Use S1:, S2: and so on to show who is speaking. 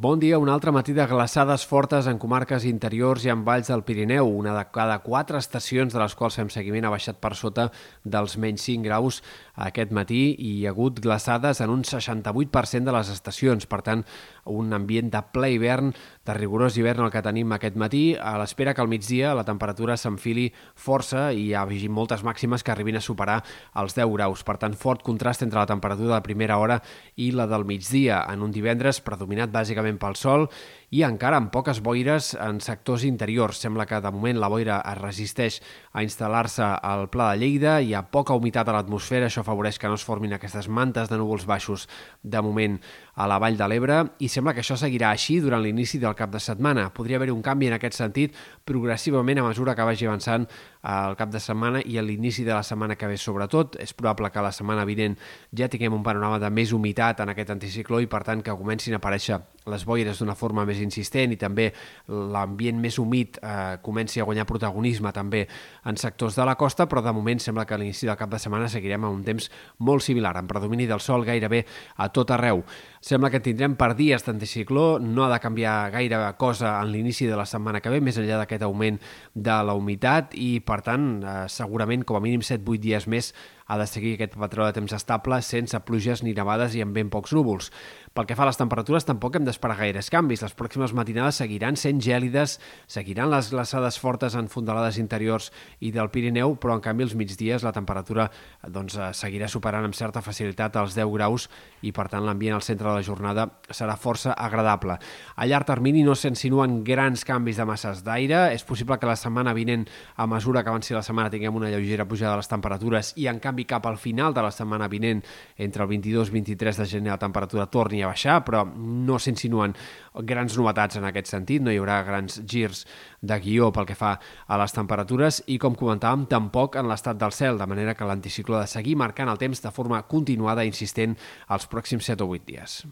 S1: Bon dia, un altre matí de glaçades fortes en comarques interiors i en valls del Pirineu. Una de cada quatre estacions de les quals fem seguiment ha baixat per sota dels menys 5 graus aquest matí i hi ha hagut glaçades en un 68% de les estacions. Per tant, un ambient de ple hivern, de rigorós hivern el que tenim aquest matí, a l'espera que al migdia la temperatura s'enfili força i hi hagi moltes màximes que arribin a superar els 10 graus. Per tant, fort contrast entre la temperatura de la primera hora i la del migdia, en un divendres predominat bàsicament bàsicament pel sol i encara amb poques boires en sectors interiors. Sembla que de moment la boira es resisteix a instal·lar-se al Pla de Lleida, hi ha poca humitat a l'atmosfera, això afavoreix que no es formin aquestes mantes de núvols baixos de moment a la Vall de l'Ebre i sembla que això seguirà així durant l'inici del cap de setmana. Podria haver-hi un canvi en aquest sentit progressivament a mesura que vagi avançant el cap de setmana i a l'inici de la setmana que ve sobretot. És probable que la setmana vinent ja tinguem un panorama de més humitat en aquest anticicló i per tant que comencin a aparèixer les boires d'una forma més insistent i també l'ambient més humit eh, comenci a guanyar protagonisme també en sectors de la costa, però de moment sembla que a l'inici del cap de setmana seguirem a un temps molt similar, amb predomini del sol gairebé a tot arreu. Sembla que tindrem per dies d'anticicló, no ha de canviar gaire cosa en l'inici de la setmana que ve, més enllà d'aquest augment de la humitat. I, per tant, eh, segurament com a mínim 7-8 dies més ha de seguir aquest patró de temps estable sense pluges ni nevades i amb ben pocs núvols. Pel que fa a les temperatures, tampoc hem d'esperar gaires canvis. Les pròximes matinades seguiran sent gèlides, seguiran les glaçades fortes en fondalades interiors i del Pirineu, però en canvi els migdies la temperatura doncs, eh, seguirà superant amb certa facilitat els 10 graus i per tant l'ambient al centre de la jornada serà força agradable. A llarg termini no s'insinuen grans canvis de masses d'aire. És possible que la setmana vinent, a mesura que avanci la setmana, tinguem una lleugera pujada de les temperatures i en canvi cap al final de la setmana vinent, entre el 22 i 23 de gener, la temperatura torni a baixar, però no s'insinuen grans novetats en aquest sentit, no hi haurà grans girs de guió pel que fa a les temperatures i, com comentàvem, tampoc en l'estat del cel, de manera que l'anticicló ha de seguir marcant el temps de forma continuada i insistent els pròxims 7 o 8 dies.